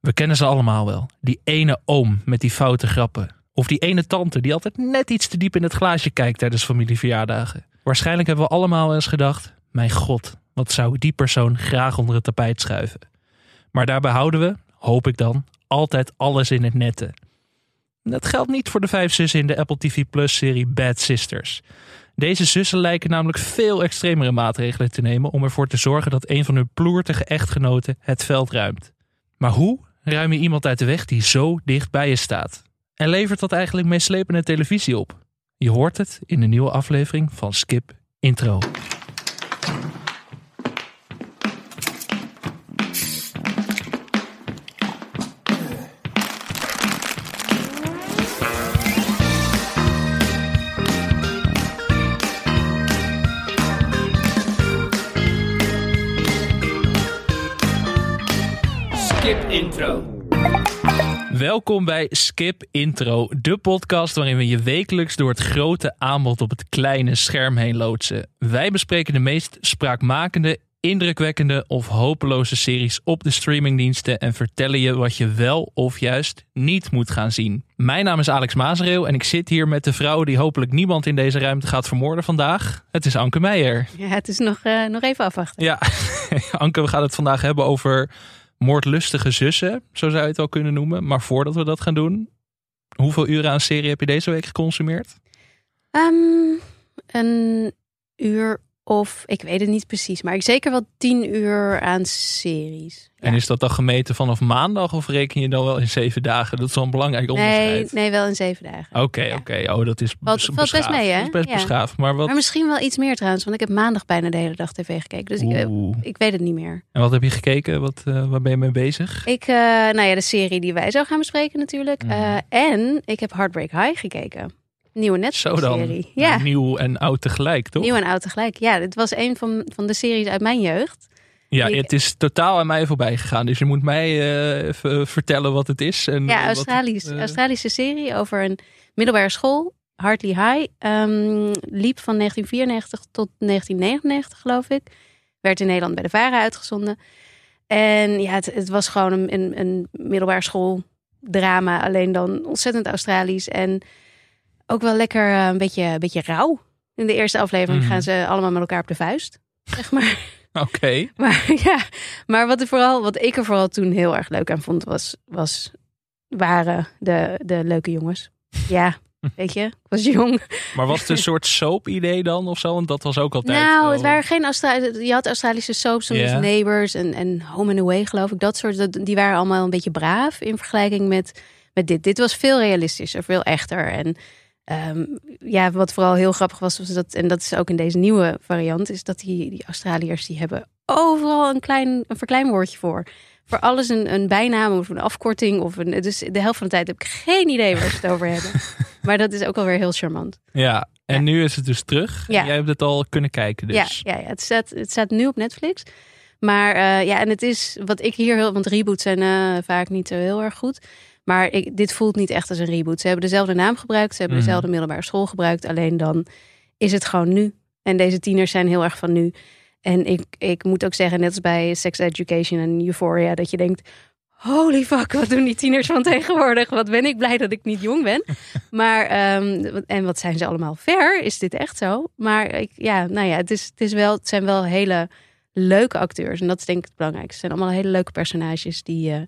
We kennen ze allemaal wel. Die ene oom met die foute grappen. Of die ene tante die altijd net iets te diep in het glaasje kijkt tijdens familieverjaardagen. Waarschijnlijk hebben we allemaal eens gedacht: Mijn god, wat zou die persoon graag onder het tapijt schuiven. Maar daarbij houden we, hoop ik dan, altijd alles in het nette. Dat geldt niet voor de vijf zussen in de Apple TV Plus serie Bad Sisters. Deze zussen lijken namelijk veel extremere maatregelen te nemen om ervoor te zorgen dat een van hun ploertige echtgenoten het veld ruimt. Maar hoe ruim je iemand uit de weg die zo dicht bij je staat? En levert dat eigenlijk meeslepende televisie op? Je hoort het in de nieuwe aflevering van Skip Intro. Welkom bij Skip Intro, de podcast waarin we je wekelijks door het grote aanbod op het kleine scherm heen loodsen. Wij bespreken de meest spraakmakende, indrukwekkende of hopeloze series op de streamingdiensten en vertellen je wat je wel of juist niet moet gaan zien. Mijn naam is Alex Mazereel en ik zit hier met de vrouw die hopelijk niemand in deze ruimte gaat vermoorden vandaag. Het is Anke Meijer. Ja, het is nog, eh, nog even afwachten. Ja, Anke, we gaan het vandaag hebben over moordlustige zussen, zo zou je het wel kunnen noemen. Maar voordat we dat gaan doen, hoeveel uren aan serie heb je deze week geconsumeerd? Ehm, een uur of, ik weet het niet precies, maar ik zeker wel tien uur aan series. Ja. En is dat dan gemeten vanaf maandag of reken je dan wel in zeven dagen? Dat is wel een belangrijk nee, onderscheid. nee, wel in zeven dagen. Oké, Ja. oké. Oh, dat is Valt- bes- valt best mee, hè? Dat is best Ja. beschaafd. Maar wat... Maar misschien wel iets meer trouwens, want ik heb maandag bijna de hele dag tv gekeken. Dus ik, eh, ik weet het niet meer. En wat heb je gekeken? Wat, eh, waar ben je mee bezig? Ik, eh, nou ja, de serie die wij zo gaan bespreken natuurlijk. Mhm. En ik heb Heartbreak High gekeken. Nieuwe. Netflix-serie. Ja, Nieuw en oud tegelijk, toch? nieuw en oud tegelijk. Ja, dit was een van, van de series uit mijn jeugd. ja, ik- het is totaal aan mij voorbij gegaan. Dus je moet mij eh, even vertellen wat het is. En Ja, wat- Australisch, eh, Australische serie over een middelbare school. Hartley High. ehm, liep van 1994 tot 1999, geloof ik. Werd in Nederland bij de VARA uitgezonden. En ja, het, het was gewoon een, een, een middelbare school drama. Alleen dan ontzettend Australisch. En ook wel lekker eh, een beetje, een beetje rauw. In de eerste aflevering Mhm. gaan ze allemaal met elkaar op de vuist. Zeg maar. Oké. Maar ja, maar wat, er vooral, wat ik er vooral toen heel erg leuk aan vond, was, was waren de, de leuke jongens. Ja, weet je, ik was jong. Maar was het een soort soap-idee dan of zo? Want dat was ook altijd. nou, wel- het waren geen Australische. Je had Australische soaps, zoals Ja. Neighbours en, en Home and Away, geloof ik. Dat soort, dat- die waren allemaal een beetje braaf in vergelijking met, met dit. Dit was veel realistischer, veel echter. En ehm, ja, wat vooral heel grappig was, was dat, en dat is ook in deze nieuwe variant, is dat die, die Australiërs die hebben overal een klein een verkleinwoordje voor. Voor alles een, een bijnaam of een afkorting. Of een, dus de helft van de tijd heb ik geen idee waar ze het over hebben. Maar dat is ook alweer heel charmant. Ja, en Ja. nu is het dus terug. Ja. Jij hebt het al kunnen kijken dus. Ja, ja, ja het, staat, het staat nu op Netflix. Maar eh, ja, en het is wat ik hier heel. Want reboots zijn eh, vaak niet zo heel erg goed. Maar ik, dit voelt niet echt als een reboot. Ze hebben dezelfde naam gebruikt. Ze hebben Mhm. dezelfde middelbare school gebruikt. Alleen dan is het gewoon nu. En deze tieners zijn heel erg van nu. En ik, ik moet ook zeggen, net als bij Sex Education en Euphoria, dat je denkt. Holy fuck, wat doen die tieners van tegenwoordig? Wat ben ik blij dat ik niet jong ben. Maar, ehm, en wat zijn ze allemaal ver? Is dit echt zo? Maar ik, ja, nou ja, het, is, het, is wel, het zijn wel hele leuke acteurs. En dat is denk ik het belangrijkste. Het zijn allemaal hele leuke personages die... eh,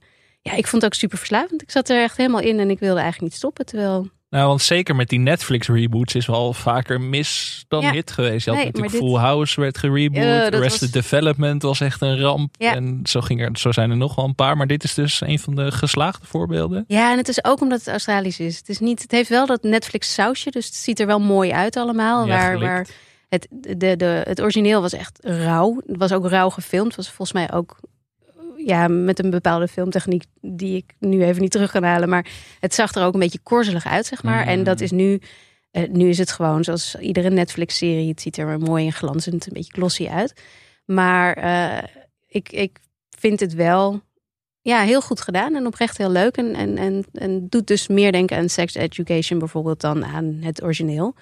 ja, ik vond het ook super verslavend. Ik zat er echt helemaal in en ik wilde eigenlijk niet stoppen. Terwijl, Nou, want zeker met die Netflix reboots is wel vaker mis dan Ja. hit geweest. Je had Nee, natuurlijk dit- Full House werd gereboot. Dat Arrested was- Development was echt een ramp. Ja. En zo, ging er, zo zijn er nog wel een paar. Maar dit is dus een van de geslaagde voorbeelden. ja, en het is ook omdat het Australisch is. Het, is niet, het heeft wel dat Netflix sausje, dus het ziet er wel mooi uit allemaal. Ja, waar, waar het, de, de, het origineel was echt rauw. Het was ook rauw gefilmd. Het was volgens mij ook ja, met een bepaalde filmtechniek die ik nu even niet terug kan halen. Maar het zag er ook een beetje korzelig uit, zeg maar. Mm. En dat is nu, eh, nu is het gewoon zoals iedere Netflix-serie. Het ziet er maar mooi en glanzend, een beetje glossy uit. Maar eh, ik, ik vind het wel ja, heel goed gedaan en oprecht heel leuk. En, en, en, en doet dus meer denken aan sex education bijvoorbeeld dan aan het origineel.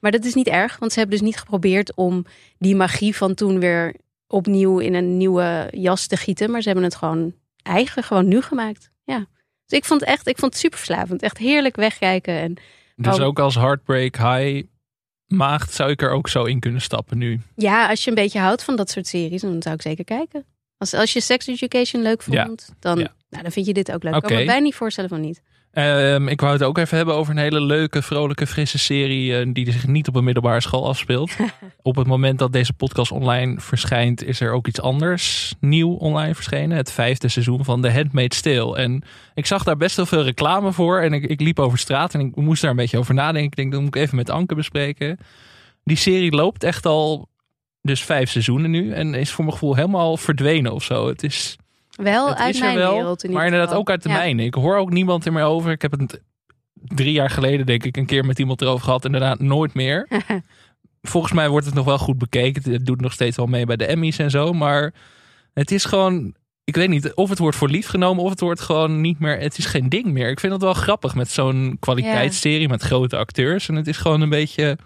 Maar dat is niet erg, want ze hebben dus niet geprobeerd om die magie van toen weer opnieuw in een nieuwe jas te gieten. Maar ze hebben het gewoon eigen, gewoon nu gemaakt. Ja. Dus ik vond het echt, ik vond het super verslavend. Echt heerlijk wegkijken. En Dus Oh. ook als Heartbreak High maagd zou ik er ook zo in kunnen stappen nu. ja, als je een beetje houdt van dat soort series, dan zou ik zeker kijken. Als, als je Sex Education leuk Ja. vond, dan, Ja. nou, dan vind je dit ook leuk. Ik kan me bijna niet voorstellen van niet. Ehm, ik wou het ook even hebben over een hele leuke, vrolijke, frisse serie eh, die zich niet op een middelbare school afspeelt. op het moment dat deze podcast online verschijnt, is er ook iets anders nieuw online verschenen. Het vijfde seizoen van The Handmaid's Tale. En ik zag daar best wel veel reclame voor. En ik, ik liep over straat en ik moest daar een beetje over nadenken. Ik denk, dat moet ik even met Anke bespreken. Die serie loopt echt al dus vijf seizoenen nu. En is voor mijn gevoel helemaal verdwenen of zo. Het is... Wel Het uit mijn wel, wereld. in maar inderdaad ook uit de Ja. mijne. Ik hoor ook niemand er meer over. Ik heb het drie jaar geleden denk ik een keer met iemand erover gehad. Inderdaad nooit meer. Volgens mij wordt het nog wel goed bekeken. Het doet nog steeds wel mee bij de Emmys en zo. Maar het is gewoon... Ik weet niet of het wordt voor lief genomen of het wordt gewoon niet meer... Het is geen ding meer. Ik vind het wel grappig met zo'n kwaliteitsserie met grote acteurs. En het is gewoon een beetje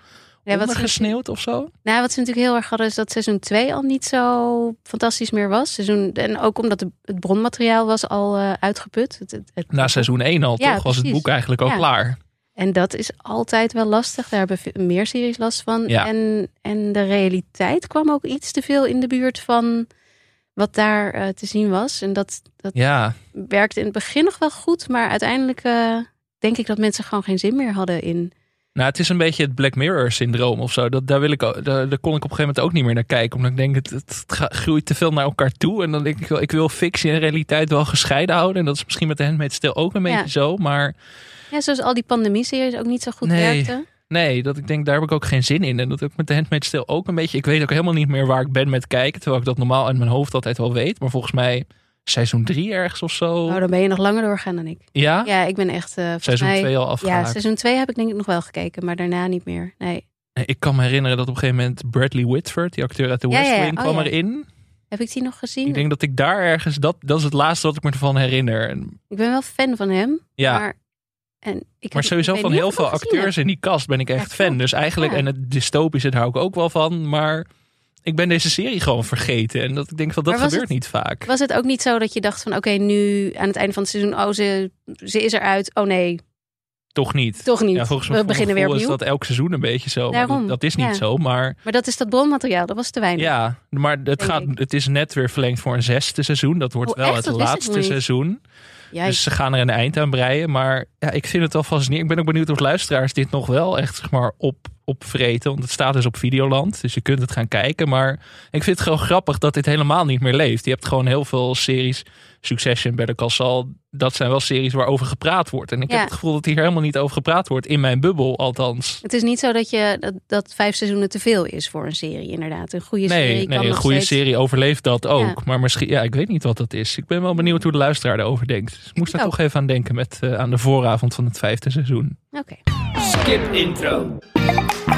Ja, wat ze, ondergesneeuwd of zo. nou, wat ze natuurlijk heel erg hadden, is dat seizoen 2 al niet zo fantastisch meer was. Seizoen, en ook omdat het bronmateriaal was al eh, uitgeput. Het, het, het- Na seizoen 1 al Ja, toch was het boek eigenlijk al Ja. klaar. En dat is altijd wel lastig. Daar hebben meer series last van. Ja. En, en de realiteit kwam ook iets te veel in de buurt van wat daar eh, te zien was. En dat, dat Ja, werkte in het begin nog wel goed. Maar uiteindelijk eh, denk ik dat mensen gewoon geen zin meer hadden in... Nou, het is een beetje het Black Mirror syndroom of zo. Dat, daar, wil ik, daar, daar kon ik op een gegeven moment ook niet meer naar kijken. Omdat ik denk, het, het groeit te veel naar elkaar toe. En dan denk ik wel, ik wil fictie en realiteit wel gescheiden houden. En dat is misschien met de Handmaid's Tale ook een Ja. beetje zo. Maar Ja, zoals al die pandemie-series ook niet zo goed Nee. werkten. nee, dat ik denk, daar heb ik ook geen zin in. En dat ook met de Handmaid's Tale ook een beetje. Ik weet ook helemaal niet meer waar ik ben met kijken. Terwijl ik dat normaal in mijn hoofd altijd wel weet. Maar volgens mij seizoen drie ergens of zo. Oh, dan ben je nog langer doorgaan dan ik. ja? Ja, ik ben echt... volgens Seizoen 2 al Ja, afgehaakt. seizoen 2 heb ik denk ik nog wel gekeken. Maar daarna niet meer. Nee. Ik kan me herinneren dat op een gegeven moment Bradley Whitford, die acteur uit The Ja, West ja, ja. Wing, Oh, kwam ja. erin. Heb ik die nog gezien? Ik denk dat ik daar ergens, dat, dat is het laatste wat ik me ervan herinner. En, Ik ben wel fan van hem. ja, maar, Maar, en ik heb- sowieso van heel veel heb. acteurs in die cast ben ik echt Ja, fan. Dus eigenlijk, Ja. en het dystopische daar hou ik ook wel van. Maar ik ben deze serie gewoon vergeten. En dat ik denk van, dat gebeurt het- niet vaak. Was het ook niet zo dat je dacht van... oké, nu aan het einde van het seizoen... oh, ze, ze is eruit. Oh nee, Toch niet. toch niet. Ja, volgens mij We beginnen weer opnieuw. is dat elk seizoen een beetje zo. Daarom, dat is niet ja. zo. Maar Maar dat is dat bronmateriaal. Dat was te weinig. ja, maar het, gaat, ik. het is net weer verlengd voor een zesde seizoen. Dat wordt Oh, wel echt? het Dat laatste seizoen. Jij, Dus ze gaan er een eind aan breien. Maar ja, ik vind het wel fascinerend. Ik ben ook benieuwd of luisteraars dit nog wel echt zeg maar, op, opvreten. Want het staat dus op Videoland. Dus je kunt het gaan kijken. Maar ik vind het gewoon grappig dat dit helemaal niet meer leeft. Je hebt gewoon heel veel series. Succession, Better Call Saul. Dat zijn wel series waarover gepraat wordt. En ik Ja. heb het gevoel dat hier helemaal niet over gepraat wordt. In mijn bubbel althans. Het is niet zo dat, je, dat, dat vijf seizoenen te veel is voor een serie, inderdaad. Een goede serie Nee, kan nee een goede steeds... serie overleeft dat ook. Ja. Maar misschien, ja, ik weet niet wat dat is. Ik ben wel benieuwd hoe de luisteraar erover denkt. Dus ik moest daar toch even aan denken met, eh, aan de vooravond van het vijfde seizoen. Oké. Skip intro.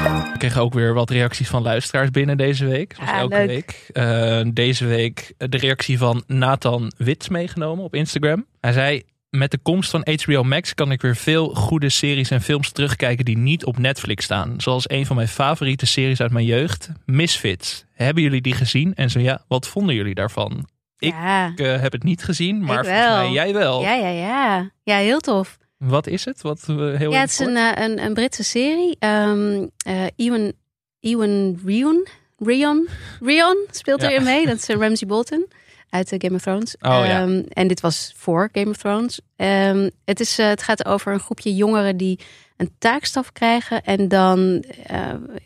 We kregen ook weer wat reacties van luisteraars binnen deze week. Zoals Ah, elke leuk. week. Eh, deze week de reactie van Nathan Wits meegenomen op Instagram. Hij zei... Met de komst van HBO Max kan ik weer veel goede series en films terugkijken die niet op Netflix staan. Zoals een van mijn favoriete series uit mijn jeugd, Misfits. Hebben jullie die gezien? En zo ja, wat vonden jullie daarvan? Ik- Ja. Eh, heb het niet gezien, maar volgens mij jij wel. ja, ja, ja. Ja, heel tof. Wat is het? Wat, eh, heel Ja, het is een, eh, een, een Britse serie. Eh Ewan, Ewan Rion, Rion, Rion speelt Ja. erin mee. Dat is Ramsey Bolton uit Game of Thrones. Oh, ja. Ehm, En dit was voor Game of Thrones. Ehm, het, is, het gaat over een groepje jongeren die een taakstaf krijgen. En dan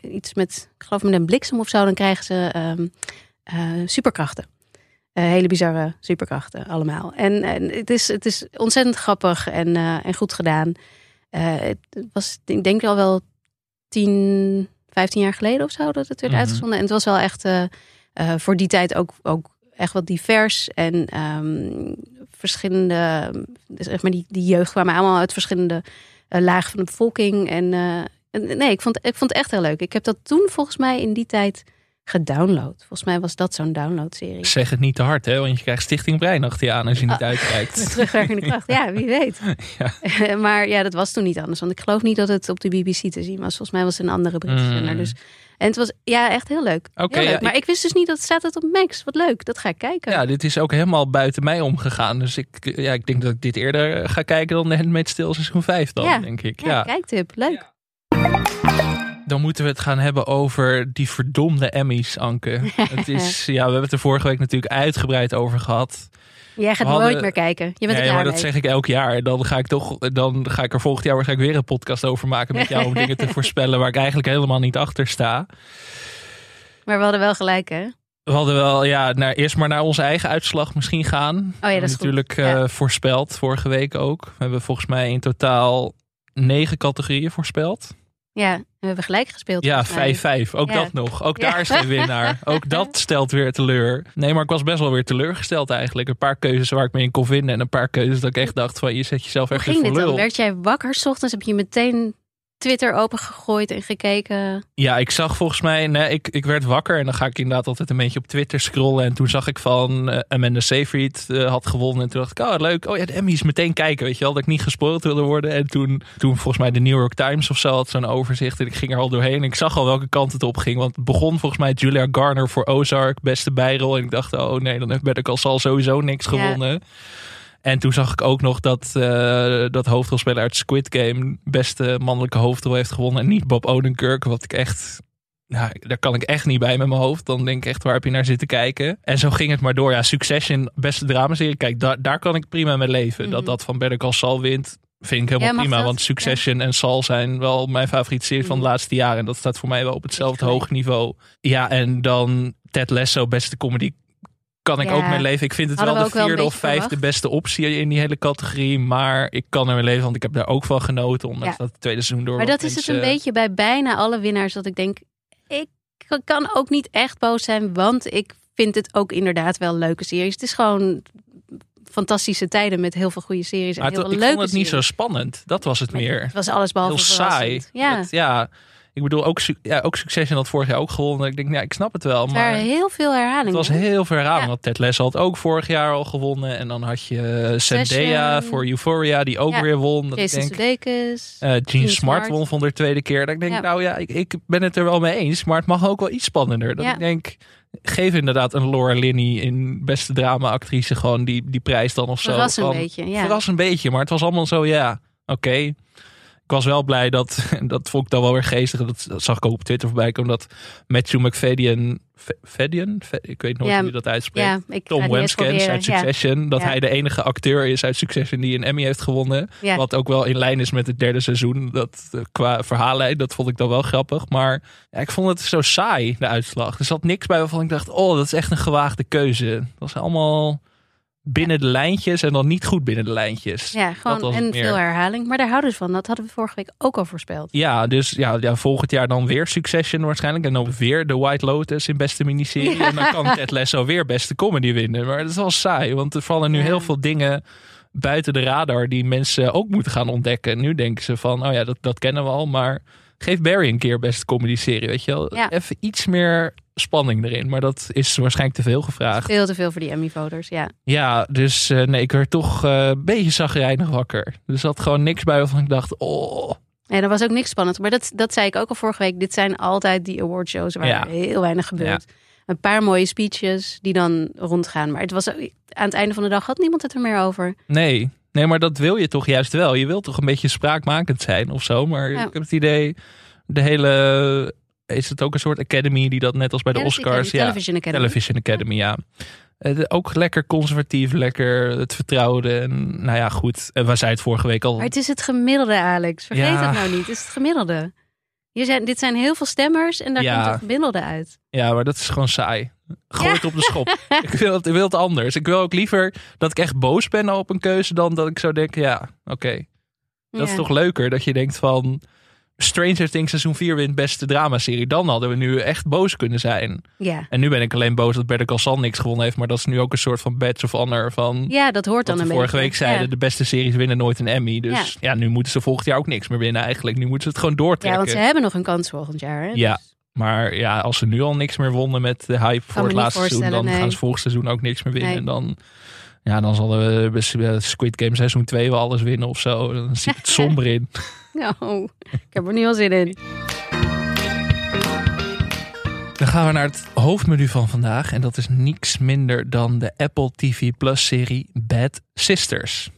iets met, ik geloof met een bliksem of zo, dan krijgen ze superkrachten. Eh, hele bizarre superkrachten allemaal. En, en het, is, het is ontzettend grappig en, eh, en goed gedaan. Eh, het was, ik denk al wel 10, 15 jaar geleden of zo dat het werd Mhm. uitgezonden. En het was wel echt voor die tijd ook, ook echt wat divers. En ehm, verschillende, dus zeg maar die, die jeugd kwamen allemaal uit verschillende lagen van de bevolking. En, en nee, ik vond, ik vond het echt heel leuk. Ik heb dat toen volgens mij in die tijd gedownload. Volgens mij was dat zo'n downloadserie. Zeg het niet te hard, hè? Want je krijgt Stichting Brein achter je aan als je niet Ah. uitkijkt. Met terugwerkende kracht. Ja, wie weet. Ja. maar ja, dat was toen niet anders. Want ik geloof niet dat het op de BBC te zien was. Volgens mij was het een andere Britse Mm. Dus, en het was ja, echt heel leuk. Oké, Heel leuk. ja, maar ik... wist dus niet dat staat het op Max. Wat leuk, dat ga ik kijken. Ja, dit is ook helemaal buiten mij omgegaan. Dus ik, ja, ik denk dat ik dit eerder ga kijken dan de Handmaid's Tale seizoen 5 dan, Ja. denk ik. Ja, Ja. kijktip. Leuk. Dan moeten we het gaan hebben over die verdomde Emmys, Anke. het is, ja, we hebben het er vorige week natuurlijk uitgebreid over gehad. Jij gaat hadden- nooit meer kijken. Je bent nee, klaar maar dat mee. zeg ik elk jaar. Dan ga ik toch, dan ga ik er volgend jaar waarschijnlijk weer een podcast over maken met jou om dingen te voorspellen waar ik eigenlijk helemaal niet achter sta. Maar we hadden wel gelijk, hè? We hadden wel, ja, naar, eerst maar naar onze eigen uitslag misschien gaan. Oh ja, dat is goed. natuurlijk eh, Ja. voorspeld, vorige week ook. We hebben volgens mij in totaal negen categorieën voorspeld. Ja, we hebben gelijk gespeeld. Ja, volgens mij. 5-5. Ook Ja. dat nog. Ook Ja. daar is geen winnaar. Ook dat stelt weer teleur. Nee, maar ik was best wel weer teleurgesteld eigenlijk. Een paar keuzes waar ik me in kon vinden. En een paar keuzes dat ik echt dacht van je zet jezelf Hoe echt ging in dit dan? Werd jij wakker? 's ochtends heb je meteen Twitter opengegooid en gekeken. Ja, ik zag volgens mij, nee, ik, ik werd wakker en dan ga ik inderdaad altijd een beetje op Twitter scrollen. En toen zag ik van eh, Amanda Seyfried eh, had gewonnen. En toen dacht ik, oh leuk, oh ja, de Emmys meteen kijken, weet je wel. Dat ik niet gespoord wilde worden. En toen, toen volgens mij de New York Times of zo had zo'n overzicht. En ik ging er al doorheen. En ik zag al welke kant het op ging. Want het begon volgens mij Julia Garner voor Ozark, beste bijrol. En ik dacht, oh nee, dan heeft Better Call Saul sowieso niks Ja. En toen zag ik ook nog dat, eh, dat hoofdrolspeler uit Squid Game beste mannelijke hoofdrol heeft gewonnen. En niet Bob Odenkirk, wat ik echt... Nou, daar kan ik echt niet bij met mijn hoofd. Dan denk ik echt, waar heb je naar zitten kijken? En zo ging het maar door. Ja, Succession, beste dramaserie. Kijk, daar daar kan ik prima mee leven. Mhm. Dat dat van Better Call Saul wint, vind ik helemaal Ja, prima. dat? Want Succession en Saul zijn wel mijn favoriete series van de Mhm. laatste jaren. En dat staat voor mij wel op hetzelfde hoog niveau. Ja, en dan Ted Lasso, beste comedy kan ik Ja. ook mee leven. Ik vind het Hadden wel we de wel vierde of vijfde verwacht. beste optie in die hele categorie. Maar ik kan er mee leven, want ik heb daar ook van genoten. Ondanks Ja. dat het tweede seizoen door Maar dat is het mensen- een beetje bij bijna alle winnaars dat ik denk, ik kan ook niet echt boos zijn, want ik vind het ook inderdaad wel leuke series. Het is gewoon fantastische tijden met heel veel goede series en Maar heel het, veel ik leuke vond het niet zo spannend. Dat was het Maar meer. Het was alles behalve Heel saai. Ja, Het- ja, ik bedoel, ook, ja, ook Succession had vorig jaar ook gewonnen. Ik denk, ja, ik snap het wel. er Maar heel veel herhalingen. het was heel veel herhaling. Ja. Want Ted Lasso had ook vorig jaar al gewonnen. En dan had je eh, Zendaya voor Euphoria, die ook Ja. weer won. Dat ik denk, Sudeikis. Eh, Gene Gene Smart Smart. won van de tweede keer. Dat ik denk, Ja. nou ja, ik, ik ben het er wel mee eens. Maar het mag ook wel iets spannender. Dat ik denk, geef inderdaad een Laura Linney in beste drama-actrice gewoon die, die prijs dan of zo. Verras een beetje, ja. Verras een beetje, maar het was allemaal zo, ja, oké. Ik was wel blij dat, dat vond ik dan wel weer geestig. Dat, dat zag ik ook op Twitter voorbij komen. Dat Matthew McFadden, Fadden? Ik weet nooit Ja, hoe je dat uitspreekt. Ja, ik Tom proberen. uit Ja. Succession. Dat hij de enige acteur is uit Succession die een Emmy heeft gewonnen. Ja. Wat ook wel in lijn is met het derde seizoen. Dat, eh, qua verhaallijn, dat vond ik dan wel grappig. Maar ja, ik vond het zo saai, de uitslag. Er zat niks bij waarvan ik dacht, oh, dat is echt een gewaagde keuze. Het was allemaal binnen de lijntjes en dan niet goed binnen de lijntjes. Ja, gewoon en meer. veel herhaling. Maar daar houden ze van. Dat hadden we vorige week ook al voorspeld. Ja, dus ja, ja, volgend jaar dan weer Succession waarschijnlijk. En dan weer The White Lotus in beste miniserie. Ja. En dan kan Ted Lasso weer beste comedy winnen. Maar dat is wel saai, want er vallen nu Ja. heel veel dingen buiten de radar die mensen ook moeten gaan ontdekken. Nu denken ze van, oh ja, dat, dat kennen we al. Maar geef Barry een keer beste comedy serie, weet je wel. Ja. Even iets meer spanning erin. Maar dat is waarschijnlijk te veel gevraagd. Veel te veel voor die Emmy-voters, ja. Ja, dus eh, nee, ik werd toch eh, een beetje zagrijnig wakker. Er zat gewoon niks bij waarvan ik dacht, oh... En er was ook niks spannends. Maar dat, dat zei ik ook al vorige week. Dit zijn altijd die awardshows waar Ja. heel weinig gebeurt. Een paar mooie speeches die dan rondgaan. Maar het was, ook- aan het einde van de dag had niemand het er meer over. Nee, nee, maar dat wil je toch juist wel. Je wilt toch een beetje spraakmakend zijn of zo. Maar Ja. ik heb het idee, de hele. Is het ook een soort academy die dat net als bij de Ja, Oscars. Ja, Television Academy. Television Academy, ja. Eh, ook lekker conservatief, lekker het vertrouwde. En, nou ja, goed. En we zeiden het vorige week al. Maar het is het gemiddelde, Alex. Vergeet Ja. het nou niet. Het is het gemiddelde. Hier zijn, dit zijn heel veel stemmers en daar komt het gemiddelde uit. Ja, maar dat is gewoon saai. Gooi Ja. het op de schop. ik, wil het, ik wil het anders. Ik wil ook liever dat ik echt boos ben op een keuze dan dat ik zou denken, ja, oké. Dat is Ja. toch leuker dat je denkt van Stranger Things seizoen 4 wint beste dramaserie. Dan hadden we nu echt boos kunnen zijn. Ja. En nu ben ik alleen boos dat Better Call Saul niks gewonnen heeft. Maar dat is nu ook een soort van badge of honor van... ja, dat hoort dan we een vorige beetje. week zeiden, Ja. de beste series winnen nooit een Emmy. Dus ja. nu moeten ze volgend jaar ook niks meer winnen eigenlijk. Nu moeten ze het gewoon Ja, doortrekken. want ze hebben nog een kans volgend jaar. Hè? Ja. Dus Maar ja, als ze nu al niks meer wonnen met de hype voor het laatste seizoen, dan nee. gaan ze volgend seizoen ook niks meer winnen. Nee. En dan, ja, dan zal de eh, Squid Game seizoen 2 wel alles winnen of zo. Dan zie ik het somber in. Nou, ik heb er nu al zin in. Dan gaan we naar het hoofdmenu van vandaag. En dat is niks minder dan de Apple TV Plus serie Bad Sisters.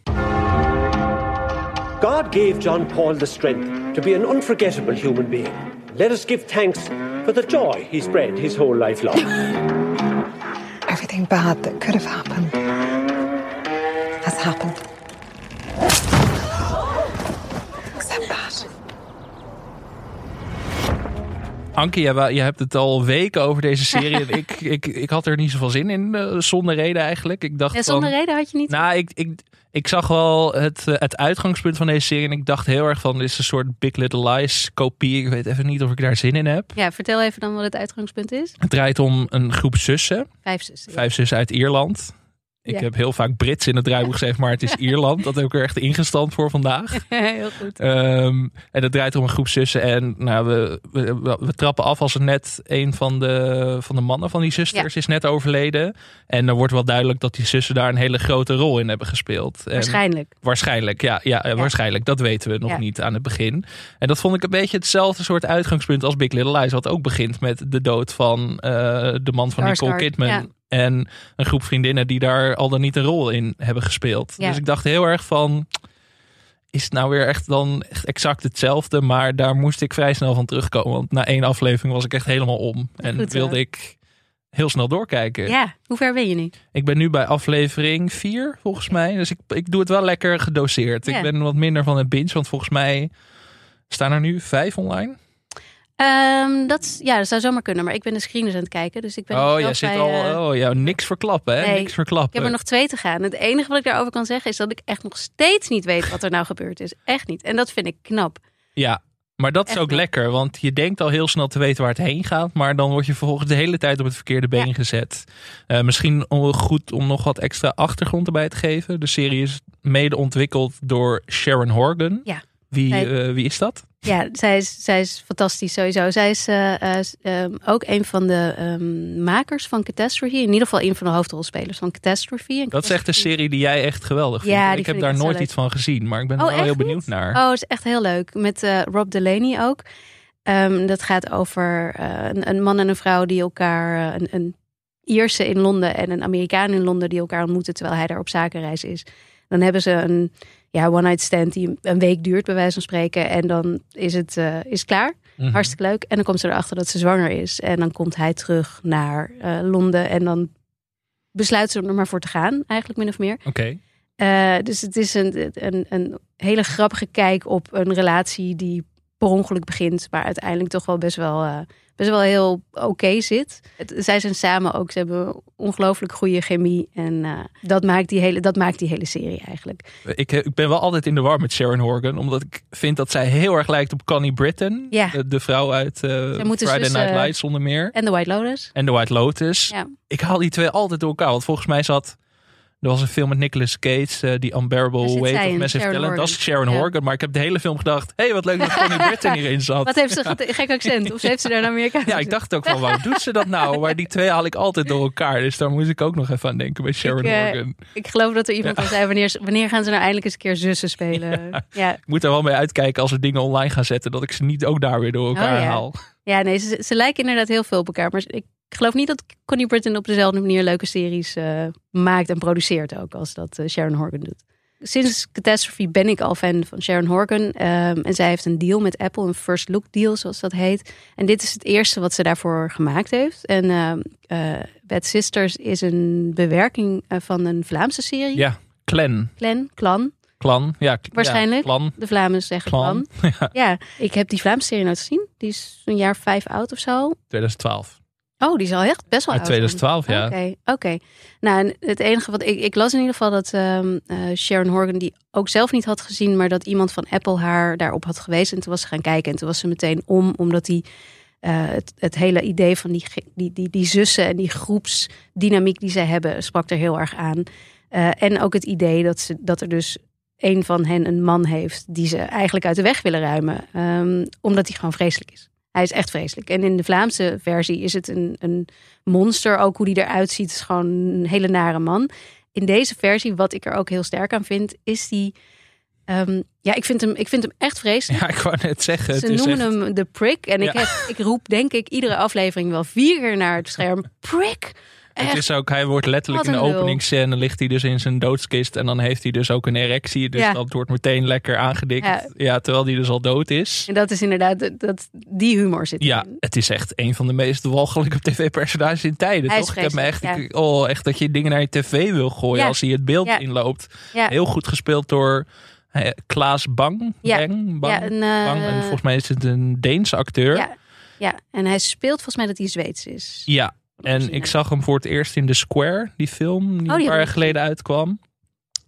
God gave John Paul the strength to be an unforgettable human being. Let us give thanks for the joy he spread his whole life long. Everything bad that could have happened has happened. Anke, jij hebt het al weken over deze serie. Ik, ik, ik had er niet zoveel zin in, eh, zonder reden eigenlijk. Ik dacht Ja, zonder van, reden had je niet. Nou, ik, ik, ik zag wel het, eh, het uitgangspunt van deze serie. En ik dacht heel erg van, dit is een soort Big Little Lies kopie. Ik weet even niet of ik daar zin in heb. Ja, vertel even dan wat het uitgangspunt is. Het draait om een groep zussen. Vijf zussen. Vijf zussen uit Ierland. Ik Ja. heb heel vaak Brits in het draaiboek gezegd, maar het is Ierland. Dat heb ik er echt ingestand voor vandaag. Heel goed. Ehm, en het draait om een groep zussen. En nou, we, we, trappen af als er net een van de, van de mannen van die zusters is net overleden. En dan wordt wel duidelijk dat die zussen daar een hele grote rol in hebben gespeeld. En- Waarschijnlijk. Waarschijnlijk, ja, ja, waarschijnlijk. Dat weten we nog niet aan het begin. En dat vond ik een beetje hetzelfde soort uitgangspunt als Big Little Lies. Wat ook begint met de dood van eh, de man van Nicole Kidman. En een groep vriendinnen die daar al dan niet een rol in hebben gespeeld. Ja. Dus ik dacht heel erg van... Is het nou weer echt dan echt exact hetzelfde? Maar daar moest ik vrij snel van terugkomen. Want na één aflevering was ik echt helemaal om. En Goed, wilde ik heel snel doorkijken. Ja, hoe ver ben je nu? Ik ben nu bij aflevering 4, volgens mij. Dus ik, ik doe het wel lekker gedoseerd. Ja. Ik ben wat minder van het binge, want volgens mij staan er nu vijf online. Ehm, dat, ja, dat zou zomaar kunnen, maar ik ben de screeners aan het kijken. Dus ik ben oh, jij zit bij, al. eh, oh, ja, niks verklappen, hè? Nee, niks verklappen. Ik heb er nog twee te gaan. Het enige wat ik daarover kan zeggen is dat ik echt nog steeds niet weet wat er nou gebeurd is. Echt niet. En dat vind ik knap. Ja, maar dat is Echt ook lekker, want je denkt al heel snel te weten waar het heen gaat, maar dan word je vervolgens de hele tijd op het verkeerde been Ja. gezet. Eh, misschien om- goed om nog wat extra achtergrond erbij te geven. De serie is mede ontwikkeld door Sharon Horgan. Ja. Wie, eh, wie is dat? Ja, zij is, zij is fantastisch sowieso. Zij is eh, eh, ehm, ook een van de ehm, makers van Catastrophe. In ieder geval een van de hoofdrolspelers van Catastrophe. En Dat is echt een serie die jij echt geweldig vindt. ik heb ik daar nooit iets van gezien, maar ik ben Oh, er wel heel benieuwd niet? naar. Oh, het is echt heel leuk. Met eh, Rob Delaney ook. Ehm, dat gaat over een, een man en een vrouw die elkaar... een, een Ierse in Londen en een Amerikaan in Londen... die elkaar ontmoeten terwijl hij daar op zakenreis is. Dan hebben ze een ja, one-night stand die een week duurt, bij wijze van spreken. En dan is het eh, is klaar. Mhm. Hartstikke leuk. En dan komt ze erachter dat ze zwanger is. En dan komt hij terug naar eh, Londen. En dan besluit ze er maar voor te gaan, eigenlijk min of meer. Oké. Eh, dus het is een, een, een hele grappige kijk op een relatie die per ongeluk begint, maar uiteindelijk toch wel best wel, eh, best wel heel oké zit. Het, zij zijn samen ook, ze hebben ongelooflijk goede chemie. En eh, dat, maakt die hele, dat maakt die hele serie eigenlijk. Ik, ik ben wel altijd in de war met Sharon Horgan, omdat ik vind dat zij heel erg lijkt op Connie Britton. Ja. De, de vrouw uit eh, moeten Friday dus, Night eh, Lights zonder meer. En The White Lotus. En The White Lotus. Ja. Ik haal die twee altijd door elkaar. Want volgens mij zat... Er was een film met Nicolas Cage, eh, die Unbearable Weight of Massive Talent. Dat is. Sharon Ja. Horgan. Maar ik heb de hele film gedacht... Hé, hey, wat leuk dat Connie Britton hierin zat. Wat heeft ze goed- gek accent? Of ze heeft ze daar een Amerikaans? Ja, ik dacht ook van, waarom doet ze dat nou? Maar die twee haal ik altijd door elkaar. Dus daar moest ik ook nog even aan denken bij Sharon Ik, eh, Horgan. Ik geloof dat er iemand al zei, wanneer, wanneer gaan ze nou eindelijk eens een keer zussen spelen? Ja, Ik moet er wel mee uitkijken als we dingen online gaan zetten... dat ik ze niet ook daar weer door elkaar Oh, ja. haal. ja nee, ze, ze lijken inderdaad heel veel op elkaar. Maar ik geloof niet dat Connie Britton op dezelfde manier leuke series eh, maakt en produceert ook als dat eh, Sharon Horgan doet. Sinds Catastrophe ben ik al fan van Sharon Horgan. ehm, en zij heeft een deal met Apple, een first look deal zoals dat heet. En dit is het eerste wat ze daarvoor gemaakt heeft. En eh, Bad Sisters is een bewerking van een Vlaamse serie. Ja, Clan. Clan, Clan. Klan. Ja, Waarschijnlijk. Ja, klan. De Vlamingen zeggen Clan. Clan. Ja, ik heb die Vlaamse serie nooit gezien. Die is een jaar vijf oud of zo. 2012. Oh, die is al echt best wel Uit oud. 2012, ja. Oké, oké. Nou, en het enige wat ik, ik las in ieder geval dat ehm, eh, Sharon Horgan die ook zelf niet had gezien, maar dat iemand van Apple haar daarop had gewezen. En toen was ze gaan kijken en toen was ze meteen om, omdat die eh, het, het hele idee van die, die, die, die zussen en die groepsdynamiek die zij hebben, sprak er heel erg aan. Eh, en ook het idee dat, ze, dat er dus een van hen een man heeft die ze eigenlijk uit de weg willen ruimen, ehm, omdat hij gewoon vreselijk is. Hij is echt vreselijk. En in de Vlaamse versie is het een, een monster. Ook hoe die eruit ziet, is gewoon een hele nare man. In deze versie, wat ik er ook heel sterk aan vind, is die. ehm, ja, ik vind, hem, ik vind hem echt vreselijk. Ja, ik wou net zeggen. Ze noemen echt- hem de prick. En ik, heb, ik roep denk ik iedere aflevering wel vier keer naar het scherm. Het is ook, hij wordt letterlijk in de openingsscène ligt hij dus in zijn doodskist en dan heeft hij dus ook een erectie. Dus Ja. dat wordt meteen lekker aangedikt. Ja. Ja. terwijl hij dus al dood is. En dat is inderdaad, dat- dat, die humor zit Ja, erin. het is echt een van de meest walgelijke tv-personages in tijden, Hij toch? Ik heb me echt, oh, echt dat je dingen naar je tv wil gooien als hij het beeld inloopt. Heel goed gespeeld door Klaas Bang. Bang, Bang, Ja, een, eh, Bang. En volgens mij is het een Deense acteur. Ja, ja, en hij speelt volgens mij dat hij Zweeds is. Ja, En ik zag hem voor het eerst in The Square, die film die Oh, die een paar jaar geleden uitkwam.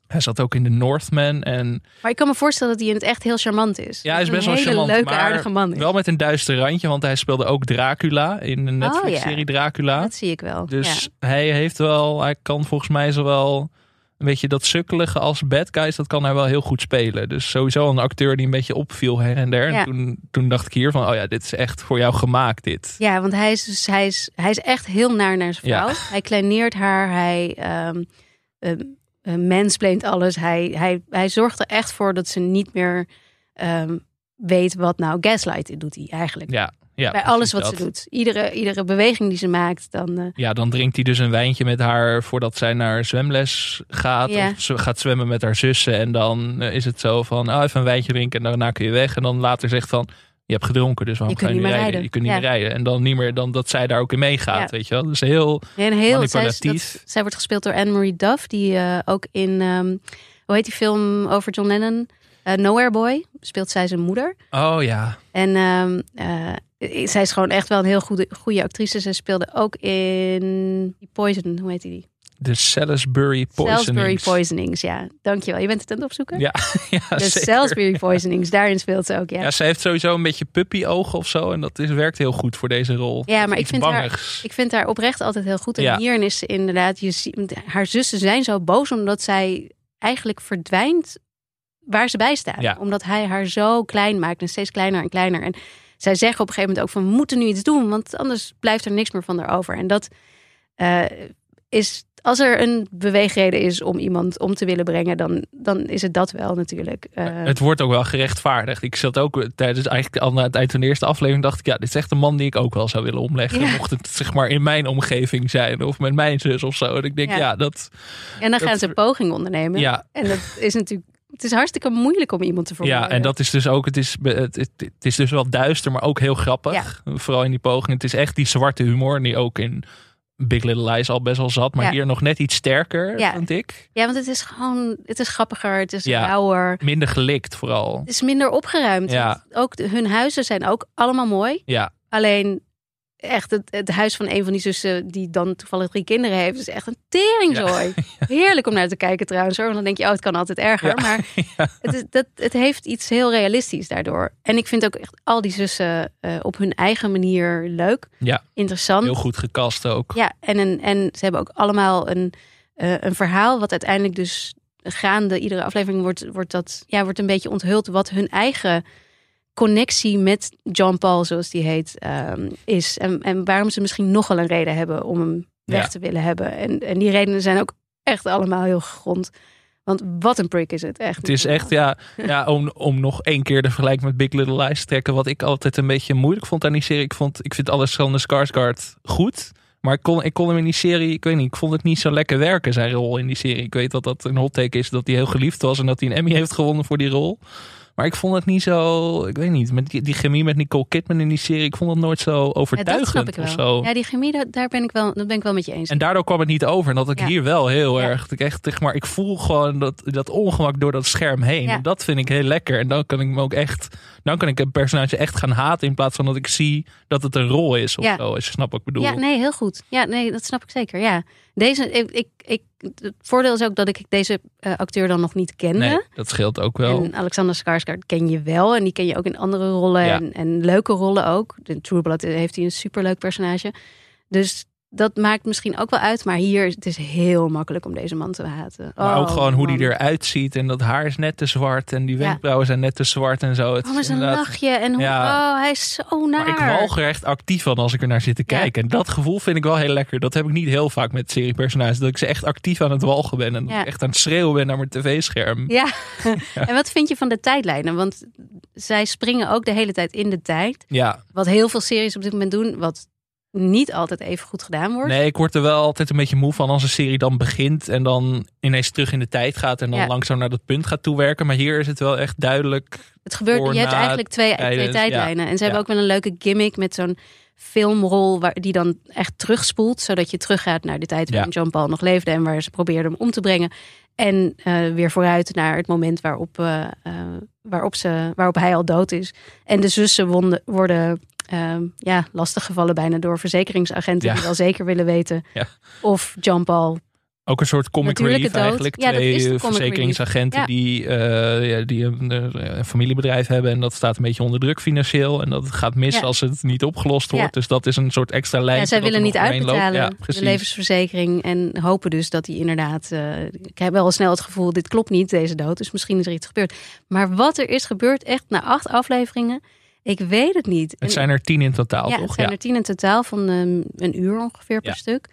Hij zat ook in The Northman en Maar ik kan me voorstellen dat hij in het echt heel charmant is. ja, hij is best wel een hele charmant, leuke, maar aardige man is. wel met een duister randje, want hij speelde ook Dracula in de Oh, Netflix-serie Dracula. Dat zie ik wel. Dus ja. hij heeft wel, hij kan volgens mij zowel een beetje dat sukkelige als bad guys, dat kan hij wel heel goed spelen. Dus sowieso een acteur die een beetje opviel her en der. Ja. En toen, toen dacht ik hier van, oh ja, dit is echt voor jou gemaakt dit. Ja, want hij is, dus, hij, is, hij is echt heel naar naar zijn Ja. vrouw. Hij kleineert haar, hij ehm ehm, eh, mansplaint alles. Hij, hij, hij zorgt er echt voor dat ze niet meer ehm, weet wat nou gaslight doet hij eigenlijk. Ja, ja Bij alles wat dat. ze doet. Iedere, iedere beweging die ze maakt, dan... eh, Ja, dan drinkt hij dus een wijntje met haar voordat zij naar zwemles gaat. Ja. Of ze gaat zwemmen met haar zussen. En dan eh, is het zo van, oh, even een wijntje drinken en daarna kun je weg. En dan later zegt van, je hebt gedronken, dus waarom Je ga je niet meer rijden? rijden. Je kunt niet Ja. meer rijden. En dan niet meer dan dat zij daar ook in meegaat, Ja. weet je wel. Dus heel, En heel, zij, Manipulatief. dat, zij wordt gespeeld door Anne-Marie Duff, die eh, ook in, ehm, hoe heet die film over John Lennon? Eh, Nowhere Boy, speelt zij zijn moeder. oh ja, En ehm, eh, zij is gewoon echt wel een heel goede, goede actrice. Zij speelde ook in Poison, hoe heet die? de Salisbury Poisonings. Salisbury Poisonings, ja. Dankjewel. Je bent het aan het opzoeken? Ja, ja De zeker. Salisbury Poisonings, daarin speelt ze ook, ja. Ja, ze heeft sowieso een beetje puppy-ogen of zo. En dat is, werkt heel goed voor deze rol. Ja, maar ik vind, haar, ik vind haar oprecht altijd heel goed. En Ja. hierin is ze inderdaad, je ziet, haar zussen zijn zo boos omdat zij eigenlijk verdwijnt waar ze bij staan. Ja. Omdat hij haar zo klein maakt en steeds kleiner en kleiner. En zij zeggen op een gegeven moment ook van we moeten nu iets doen, want anders blijft er niks meer van haar over. En dat eh, is, als er een beweegreden is om iemand om te willen brengen, dan, dan is het dat wel natuurlijk. Eh, Het wordt ook wel gerechtvaardigd. Ik zat ook tijdens eigenlijk al aan het eind van de eerste aflevering dacht ik, ja, dit is echt een man die ik ook wel zou willen omleggen. Ja. Mocht het zeg maar in mijn omgeving zijn of met mijn zus of zo. En ik denk, ja, Ja. dat, en dan dat- gaan ze een poging ondernemen. ja, En dat is natuurlijk, het is hartstikke moeilijk om iemand te vermoorden. ja, en dat is dus ook, het is, het, het, het is dus wel duister, maar ook heel grappig. Vooral in die poging. Het is echt die zwarte humor die ook in Big Little Lies al best wel zat, maar Ja. hier nog net iets sterker, Ja. vind ik. Ja, want het is gewoon, het is grappiger, het is Ja. rauwer. Minder gelikt vooral. Het is minder opgeruimd. Ja. Ook de- hun huizen zijn ook allemaal mooi. Ja, Alleen echt het, het huis van een van die zussen die dan toevallig drie kinderen heeft, is echt een teringzooi. Heerlijk om naar te kijken trouwens hoor. Want dan denk je, oh, het kan altijd erger. Ja. Maar het, is, dat, het heeft iets heel realistisch daardoor. En ik vind ook echt al die zussen eh, op hun eigen manier leuk. Ja. Interessant. heel goed gekast ook. Ja, en, een, en ze hebben ook allemaal een, eh, een verhaal wat uiteindelijk dus gaande iedere aflevering wordt, wordt dat ja, wordt een beetje onthuld wat hun eigen connectie met John Paul, zoals die heet, ehm, is. En, en waarom ze misschien nog wel een reden hebben om hem weg Ja. te willen hebben. En, en die redenen zijn ook echt allemaal heel gegrond. Want wat een prick is het echt. Het is echt, ja, ja om, om nog één keer de vergelijking met Big Little Lies te trekken. Wat ik altijd een beetje moeilijk vond aan die serie. Ik, vond, ik vind Alexander Skarsgård goed. Maar ik kon, ik kon hem in die serie, ik weet niet, ik vond het niet zo lekker werken, zijn rol in die serie. Ik weet dat dat een hot take is, dat hij heel geliefd was en dat hij een Emmy heeft gewonnen voor die rol. Maar ik vond het niet zo, ik weet niet, met die, die chemie met Nicole Kidman in die serie, ik vond het nooit zo Ja, overtuigend ik of zo. Ja, die chemie, daar, daar ben ik wel, dat ben ik wel met je eens. En daardoor kwam het niet over. En dat ik Ja. hier wel heel Ja. erg. Ik echt, zeg maar, ik voel gewoon dat, dat ongemak door dat scherm heen. Ja. En dat vind ik heel lekker. En dan kan ik me ook echt. Dan kan ik een personage echt gaan haten. In plaats van dat ik zie dat het een rol is. Of Ja. zo. Als je snapt wat ik bedoel. Ja, nee, heel goed. Ja, nee, dat snap ik zeker. Ja. Deze, ik, ik, ik, het voordeel is ook dat ik deze eh, acteur dan nog niet kende. Nee, dat scheelt ook wel. En Alexander Skarsgård ken je wel. En die ken je ook in andere rollen. Ja. En, en leuke rollen ook. In True Blood heeft hij een superleuk personage. Dus dat maakt misschien ook wel uit. Maar hier het is heel makkelijk om deze man te haten. Maar ook Oh, gewoon hoe die eruit ziet. En dat haar is net te zwart. En die Ja. wenkbrauwen zijn net te zwart en zo. Het Oh, is zijn inderdaad- lachje. En hoe, Ja. oh, hij is zo naar. Maar ik walg er echt actief van als ik er naar zit te Ja. kijken. En dat gevoel vind ik wel heel lekker. Dat heb ik niet heel vaak met seriepersonages. Dat ik ze echt actief aan het walgen ben. En echt aan het schreeuwen ben naar mijn tv-scherm. Ja. en wat vind je van de tijdlijnen? Want zij springen ook de hele tijd in de tijd. Ja, Wat heel veel series op dit moment doen. Wat niet altijd even goed gedaan wordt. nee, ik word er wel altijd een beetje moe van als een serie dan begint. En dan ineens terug in de tijd gaat. En dan Ja. langzaam naar dat punt gaat toewerken. Maar hier is het wel echt duidelijk. Het gebeurt, je hebt eigenlijk twee, twee tijdlijnen. En ze hebben Ja. ook wel een leuke gimmick met zo'n filmrol waar die dan echt terugspoelt, zodat je teruggaat naar de tijd waarin John Paul nog leefde en waar ze probeerden hem om te brengen. En eh, weer vooruit naar het moment waarop, eh, eh, waarop, ze, waarop hij al dood is. En de zussen wonden, worden eh, ja, lastiggevallen bijna door verzekeringsagenten Ja. die wel zeker willen weten Ja. of John Paul Ook een soort comic relief eigenlijk. Ja, Twee verzekeringsagenten die, ja, die een, eh, een familiebedrijf hebben. En dat staat een beetje onder druk financieel. En dat gaat mis als het niet opgelost wordt. Dus dat is een soort extra lijn. Ja, zij willen niet uitbetalen, de levensverzekering. En hopen dus dat hij inderdaad... eh, ik heb wel snel het gevoel, dit klopt niet, deze dood. Dus misschien is er iets gebeurd. Maar wat er is gebeurd, echt na acht afleveringen... Ik weet het niet. Het zijn er tien in totaal, ja, toch? het zijn er tien in totaal van ehm, een uur ongeveer per Ja. stuk.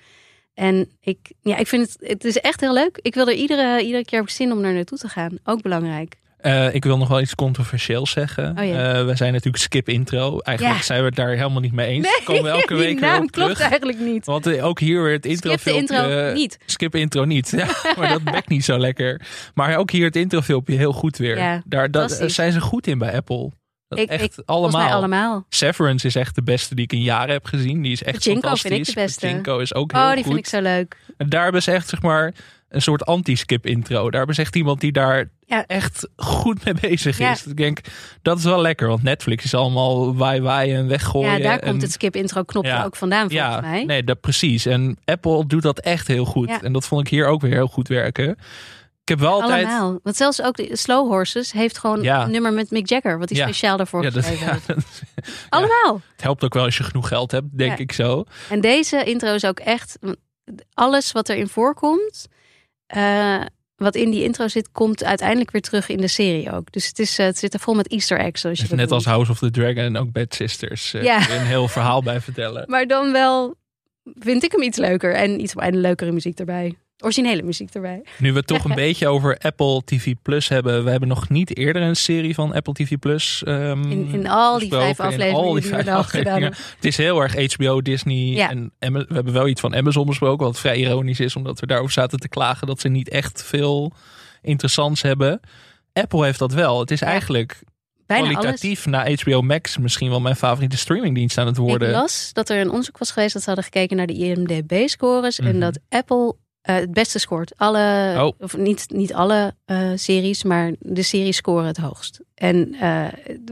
En ik, ja, ik vind het, het is echt heel leuk. Ik wil er iedere, iedere keer ik zin om naar naartoe te gaan. Ook belangrijk. Eh, ik wil nog wel iets controversieels zeggen. Oh ja. Eh, we zijn natuurlijk skip intro. Eigenlijk Ja. zijn we het daar helemaal niet mee eens. We komen elke week weer op klopt terug. eigenlijk niet. Want eh, ook hier weer het Skip de introfilmpje. intro niet. Skip intro niet. Ja, maar dat bekt niet zo lekker. Maar ook hier het introfilmpje heel goed weer. Ja, daar dat, zijn ze goed in bij Apple. Dat Ik, echt ik, allemaal. allemaal. Severance is echt de beste die ik in jaren heb gezien. Die is echt Pachinko fantastisch. vind ik de beste. Pachinko is ook heel Oh, die goed. vind ik zo leuk. En daar hebben ze echt zeg maar een soort anti-skip intro. Daar hebben ze echt iemand die daar Ja. echt goed mee bezig Ja. is. Ik denk, dat is wel lekker. Want Netflix is allemaal waai waai en weggooien. Ja, daar en, komt het skip intro knopje Ja. ook vandaan volgens Ja, mij. nee, dat precies. En Apple doet dat echt heel goed. En dat vond ik hier ook weer heel goed werken. Ik heb wel altijd... Allemaal. Want zelfs ook de Slow Horses heeft gewoon Ja. een nummer met Mick Jagger. Wat hij Ja. speciaal daarvoor Ja, dat, geschreven ja, heeft. dat- Allemaal. het helpt ook wel als je genoeg geld hebt, denk ik zo. En deze intro is ook echt... Alles wat erin voorkomt... eh, wat in die intro zit, komt uiteindelijk weer terug in de serie ook. Dus het, is, eh, het zit er vol met easter eggs. Zoals je net als. House of the Dragon en ook Bad Sisters. Ja. je een heel verhaal bij vertellen. Maar dan wel vind ik hem iets leuker. En iets en leukere muziek erbij. Originele muziek erbij. Nu we het toch een beetje over Apple TV Plus hebben. We hebben nog niet eerder een serie van Apple TV Plus ehm, In, in al die vijf In afleveringen al die, we vijf afleveringen. Het is heel erg HBO, Disney Ja. en we hebben wel iets van Amazon besproken. Wat vrij ironisch is, omdat we daarover zaten te klagen dat ze niet echt veel interessants hebben. Apple heeft dat wel. Het is eigenlijk Bijna alles. kwalitatief na HBO Max misschien wel mijn favoriete streamingdienst aan het worden. Ik las dat er een onderzoek was geweest dat ze hadden gekeken naar de IMDb-scores. En Mhm. dat Apple eh, het beste scoort. Alle, Oh. of niet, niet alle eh, series, maar de series scoren het hoogst. En eh,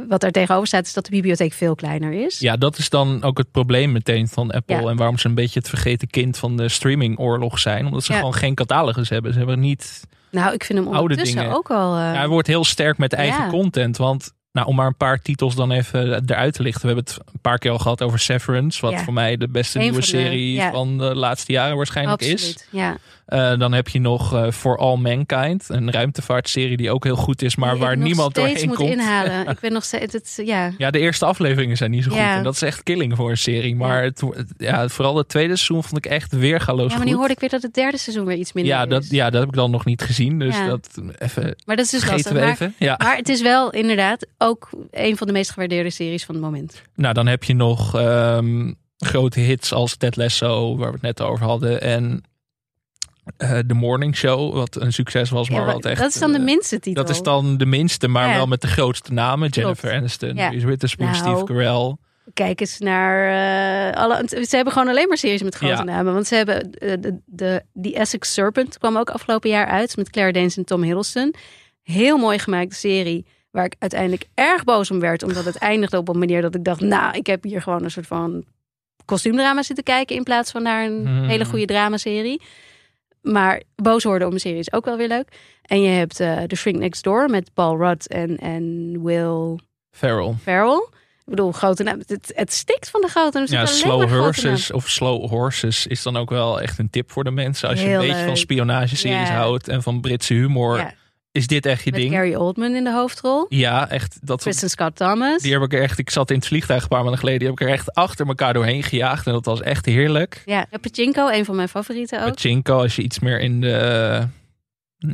wat daar tegenover staat is dat de bibliotheek veel kleiner is. Ja, dat is dan ook het probleem meteen van Apple. Ja. En waarom ze een beetje het vergeten kind van de streamingoorlog zijn. Omdat ze Ja. gewoon geen catalogus hebben. Ze hebben niet. Nou, ik vind hem Oude ondertussen dingen. ook al... Ja, hij wordt heel sterk met eigen content. Want nou, om maar een paar titels dan even eruit te lichten. We hebben het een paar keer al gehad over Severance. Wat Ja. voor mij de beste nieuwe van de- serie ja. van de laatste jaren waarschijnlijk is. absoluut. Ja. Eh, dan heb je nog eh, For All Mankind. Een ruimtevaartserie die ook heel goed is. Maar Die waar niemand doorheen moet komt. inhalen. Ik ben nog steeds... Het, ja. Ja, de eerste afleveringen zijn niet zo goed. Ja. En dat is echt killing voor een serie. Maar het, ja, vooral het tweede seizoen vond ik echt weergaloos ja, maar nu hoorde ik weer dat het derde seizoen weer iets minder ja, dat, is. ja, dat heb ik dan nog niet gezien. Dus Ja. dat even Maar dat is dus lastig. we Maar, even. Ja. maar het is wel inderdaad ook een van de meest gewaardeerde series van het moment. Nou, dan heb je nog ehm, grote hits als Ted Lasso, waar we het net over hadden. En eh The Morning Show, wat een succes was. Maar Ja, wat echt, dat is dan de eh, minste titel. Dat is dan de minste, maar Ja. wel met de grootste namen. Jennifer Klopt. Aniston, Ja. Reese Witherspoon, Nou. Steve Carell. Kijk eens naar eh, alle. Ze hebben gewoon alleen maar series met grote namen. Want ze hebben de, de, die Essex Serpent kwam ook afgelopen jaar uit met Claire Danes en Tom Hiddleston. Heel mooi gemaakte serie. Waar ik uiteindelijk erg boos om werd. Omdat het eindigde op een manier dat ik dacht. Nou, ik heb hier gewoon een soort van kostuumdrama zitten kijken. In plaats van naar een Hmm. hele goede dramaserie. Maar boos worden om een serie is ook wel weer leuk. En je hebt eh The Shrink Next Door met Paul Rudd en, en Will Farrell. Ferrell. Ik bedoel, grote naam. Het, het stikt van de grote naam. Ja, Slow Horses of Slow Horses is dan ook wel echt een tip voor de mensen. Als je een beetje van spionageseries Ja. houdt en van Britse humor. Ja, is dit echt je met ding. Gary Oldman in de hoofdrol. Ja, echt. Dat, Kristen Scott Thomas. die heb ik er echt. Ik zat in het vliegtuig een paar maanden geleden. Die heb ik er echt achter elkaar doorheen gejaagd. En dat was echt heerlijk. Ja, Pachinko, een van mijn favorieten ook. Pachinko, als je iets meer in de.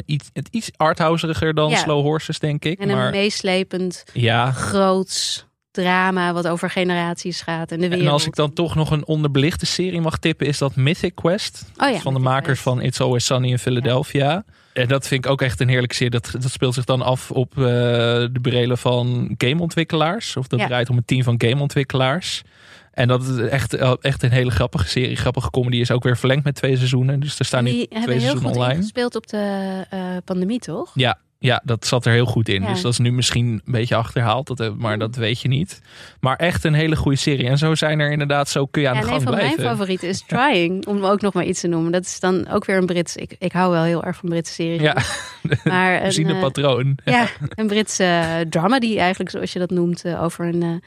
iets, het iets arthouseriger dan Ja. Slow Horses, denk ik. En een maar meeslepend, ja. groots drama wat over generaties gaat. En de wereld. En als ik dan toch nog een onderbelichte serie mag tippen, is dat Mythic Quest. oh ja, van de makers Quest. van It's Always Sunny in Philadelphia. En dat vind ik ook echt een heerlijke serie. Dat, dat speelt zich dan af op eh, de brelen van gameontwikkelaars. Of dat Ja. draait om een team van gameontwikkelaars. En dat is echt, eh, echt een hele grappige serie. Grappige comedy is ook weer verlengd met twee seizoenen. Dus er staan nu Die twee hebben heel seizoenen goed online. gespeeld op de eh, pandemie, toch? Ja, ja, dat zat er heel goed in. Ja. Dus dat is nu misschien een beetje achterhaald. Dat, eh, maar dat weet je niet. Maar echt een hele goede serie. En zo zijn er inderdaad, zo kun je aan Ja, de en een gang van blijven. mijn favorieten is Trying, om ook nog maar iets te noemen. Dat is dan ook weer een Brits. Ik, ik hou wel heel erg van Britse series. Ja, maar we zien een, een eh, patroon. Ja, een Britse eh, drama die eigenlijk, zoals je dat noemt, over een,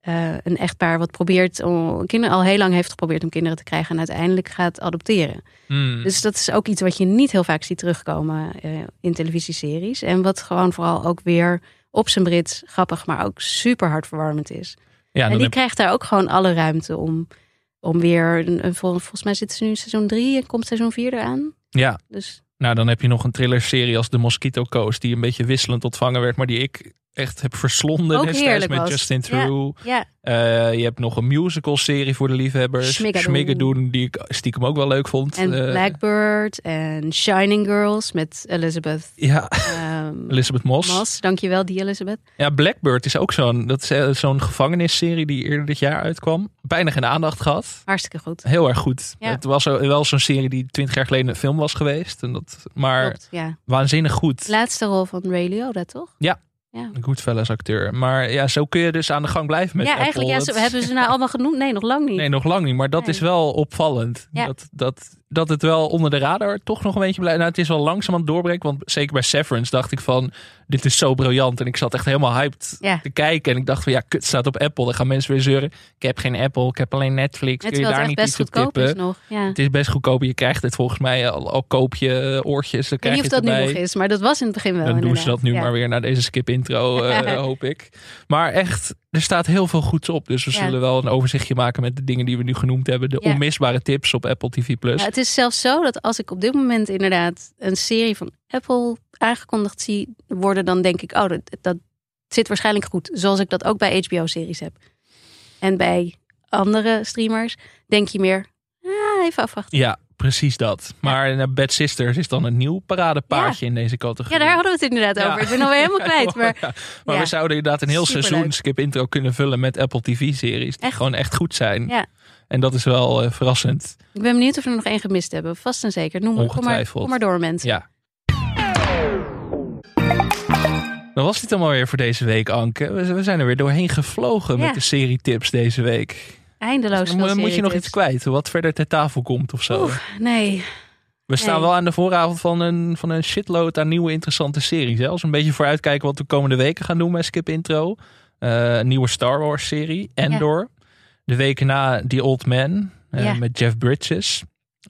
eh, een echtpaar wat probeert om kinderen al heel lang heeft geprobeerd om kinderen te krijgen en uiteindelijk gaat adopteren. Hmm. Dus dat is ook iets wat je niet heel vaak ziet terugkomen eh, in televisieseries en wat gewoon vooral ook weer op zijn Brits grappig, maar ook super hartverwarmend is. ja, en die heb- krijgt daar ook gewoon alle ruimte om, om weer, een, een, vol- volgens mij zitten ze nu in seizoen drie en komt seizoen vier eraan. ja, Dus Nou, dan heb je nog een thrillerserie als The Mosquito Coast, die een beetje wisselend ontvangen werd, maar die ik echt heb verslonden destijds met was. Justin Theroux. ja, Eh, je hebt nog een musical serie voor de liefhebbers. Schmigadoon, die ik stiekem ook wel leuk vond. en Eh, Blackbird en Shining Girls met Elizabeth Ja, ehm, Elizabeth Moss. Moss. Dankjewel, die Elizabeth. Ja, Blackbird is ook zo'n dat is, eh, zo'n gevangenisserie die eerder dit jaar uitkwam. Bijna geen aandacht gehad. Hartstikke goed. Heel erg goed. Ja. Het was zo- wel zo'n serie die twintig jaar geleden een film was geweest. En dat, maar Klopt, ja. waanzinnig goed. Laatste rol van Ray Liotta, toch? Ja. Ja, Goodfellas acteur. Maar ja, zo kun je dus aan de gang blijven met ja Apple. eigenlijk ja, ze, hebben ze nou allemaal genoemd? Nee, nog lang niet. Nee, nog lang niet. Maar dat Nee. is wel opvallend. Ja. Dat, dat, dat het wel onder de radar toch nog een beetje blijft. Nou, het is wel langzaam aan het doorbreken. Want zeker bij Severance dacht ik van... Dit is zo briljant. En ik zat echt helemaal hyped Ja. te kijken. En ik dacht van ja, kut staat op Apple. Dan gaan mensen weer zeuren. Ik heb geen Apple. Ik heb alleen Netflix. Het Kun je daar niet iets op tippen? is nog. Ja. Het is best goedkoop. Je krijgt het volgens mij al, al koop je eh, oortjes. Dan Ik weet krijg niet of dat nu nog is, maar dat was in het begin wel. Dan doen ze dat nu maar weer naar deze skip intro, eh, hoop ik. Maar echt, er staat heel veel goeds op. Dus we Ja. zullen wel een overzichtje maken met de dingen die we nu genoemd hebben. De Ja. onmisbare tips op Apple TV+. Ja, het is zelfs zo dat als ik op dit moment inderdaad een serie van Apple aangekondigd zie worden, dan denk ik, oh, dat, dat zit waarschijnlijk goed. Zoals ik dat ook bij HBO-series heb. En bij andere streamers denk je meer, ah, even afwachten. Ja, precies dat. Maar eh, Bad Sisters is dan een nieuw paradepaardje in deze categorie. Ja, daar hadden we het inderdaad Ja. over. Ik ben alweer helemaal kwijt. Maar maar we zouden inderdaad een heel seizoen skip intro kunnen vullen met Apple TV-series. Die Echt? gewoon echt goed zijn. Ja. En dat is wel eh, verrassend. ik ben benieuwd of we er nog één gemist hebben. Vast en zeker. Noem maar, kom, maar, Ongetwijfeld. kom maar door, mensen. Ja. Dan was dit allemaal weer voor deze week, Anke. We zijn er weer doorheen gevlogen met de serietips deze week. Eindeloos Dan veel moet, je nog iets kwijt, wat verder ter tafel komt of zo. Nee. we staan nee. wel aan de vooravond van een, van een shitload aan nieuwe interessante series. Hè? Als we een beetje vooruitkijken wat we de komende weken gaan doen met Skip Intro. Eh, een nieuwe Star Wars serie, Endor. De weken na The Old Man eh, Ja. met Jeff Bridges.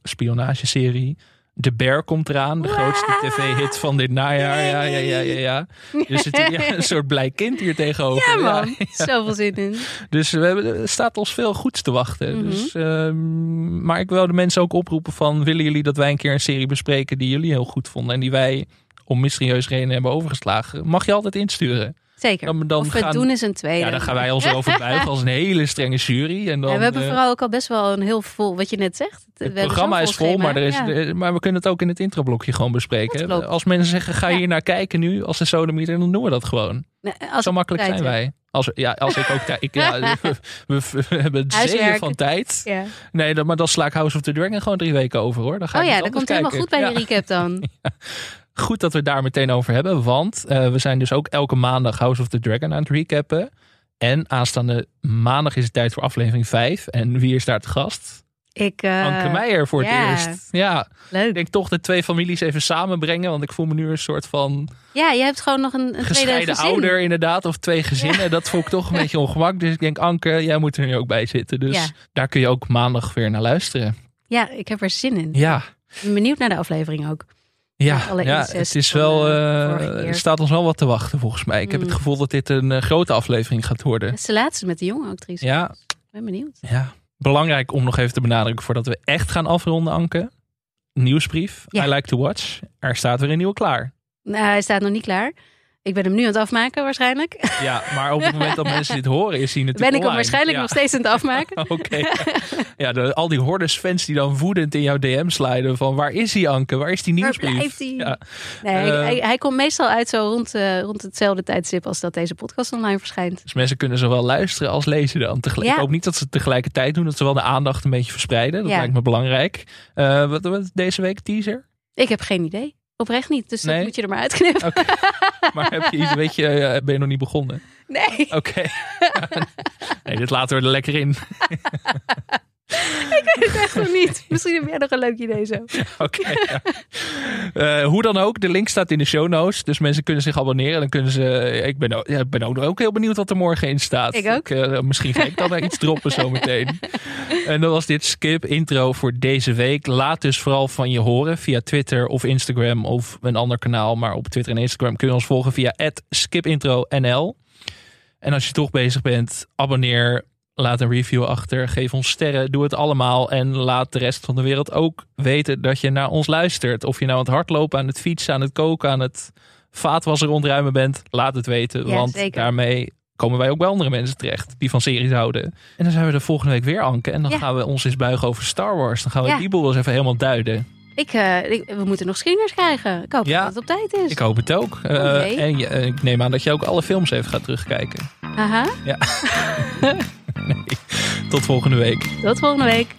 Spionageserie. The Bear komt eraan, de grootste tv-hit van dit najaar. Ja, ja, ja, ja. ja. Dus het is een soort blij kind hier tegenover. Ja, man. Zoveel zin in. Dus we hebben, er staat ons veel goeds te wachten. Mhm. dus, ehm, maar ik wil de mensen ook oproepen van... willen jullie dat wij een keer een serie bespreken die jullie heel goed vonden... en die wij om mysterieus redenen hebben overgeslagen? Mag je altijd insturen. Zeker. Dan- dan of we gaan- doen eens een tweede. Ja, dan gaan wij ons erover buigen als een hele strenge jury. En dan, Ja, we hebben eh, vooral ook al best wel een heel vol, wat je net zegt. Het programma is vol, schema. maar, er is, Ja. maar we kunnen het ook in het introblokje gewoon bespreken. Als mensen zeggen, ga Ja. hier naar kijken nu als een sodemieter, dan doen we dat gewoon. Nee, als Zo makkelijk zijn heb. wij. Als, ja, als ik ook ik- Ja, we, we, we hebben het zeeën van tijd. Ja. Nee, dan, maar dan sla ik House of the Dragon gewoon drie weken over hoor. Dan ga Oh ja, dat komt helemaal goed bij Ja. die recap dan. Goed dat we het daar meteen over hebben. Want eh, we zijn dus ook elke maandag House of the Dragon aan het recappen. En aanstaande maandag is het tijd voor aflevering 5. En wie is daar te gast? Ik, eh, Anke Meijer voor het eerst. Ja, ik Leuk. denk toch de twee families even samenbrengen. Want ik voel me nu een soort van Ja, je hebt gewoon nog een, een gescheiden gezin. ouder inderdaad. Of twee gezinnen. Dat voel ik toch een beetje ongemak. Dus ik denk, Anke, jij moet er nu ook bij zitten. Dus Ja. daar kun je ook maandag weer naar luisteren. Ja, ik heb er zin in. Ja, Ik ben benieuwd naar de aflevering ook. Ja, alle ja het is wel... eh, eh, er staat ons wel wat te wachten volgens mij. Ik heb Mm. het gevoel dat dit een eh, grote aflevering gaat worden. Het is de laatste met de jonge actrice. Ja, Ik ben benieuwd. Ja, belangrijk om nog even te benadrukken voordat we echt gaan afronden, Anke. Nieuwsbrief, Ja. I like to watch. Er staat weer een nieuwe klaar. Nou, hij staat nog niet klaar. Ik ben hem nu aan het afmaken waarschijnlijk. Ja, maar op het moment dat mensen dit horen, is hij Ben natuurlijk ik hem waarschijnlijk ja. nog steeds aan het afmaken. Oké. Ja, de, al die hordes fans die dan woedend in jouw DM sliden van waar is die Anke? Waar is die Waar nieuwsbrief? blijft hij? Ja. Nee, Eh. hij, hij komt meestal uit zo rond, eh, rond hetzelfde tijdstip als dat deze podcast online verschijnt. Dus mensen kunnen zowel luisteren als lezen dan tegelijk. Ja. Ik hoop niet dat ze het tegelijkertijd doen, dat ze wel de aandacht een beetje verspreiden. Dat lijkt me belangrijk. Eh, wat, wat deze week teaser? Ik heb geen idee. Oprecht niet. Dus Nee? dat moet je er maar uitknippen. Maar heb je iets, weet je, eh, ben je nog niet begonnen? Nee. Oké. nee, dit laten we er lekker in. Echt nog niet. Misschien heb jij nog een leuk idee zo. Oké. ja. Eh, hoe dan ook, de link staat in de show notes. Dus mensen kunnen zich abonneren. Dan kunnen ze. Ik ben, ook, ja, ik ben ook, ook heel benieuwd wat er morgen in staat. Ik ook. eh, misschien ga ik dan iets droppen zometeen. En dan was dit skip intro voor deze week. Laat dus vooral van je horen via Twitter of Instagram of een ander kanaal. Maar op Twitter en Instagram kun je ons volgen via skipintronl. En als je toch bezig bent, abonneer. Laat een review achter. Geef ons sterren. Doe het allemaal. En laat de rest van de wereld ook weten dat je naar ons luistert. Of je nou aan het hardlopen, aan het fietsen, aan het koken, aan het vaatwassen rondruimen bent. Laat het weten. Ja, want zeker. daarmee komen wij ook bij andere mensen terecht. Die van series houden. En dan zijn we de volgende week weer, Anke. En dan Ja. gaan we ons eens buigen over Star Wars. Dan gaan we Ja. die boel eens even helemaal duiden. Ik, eh, ik- we moeten nog screeners krijgen. Ik hoop Ja. dat het op tijd is. Ik hoop het ook. Eh, en ik neem aan dat je ook alle films even gaat terugkijken. Aha. Ja. nee. Tot volgende week. Tot volgende week.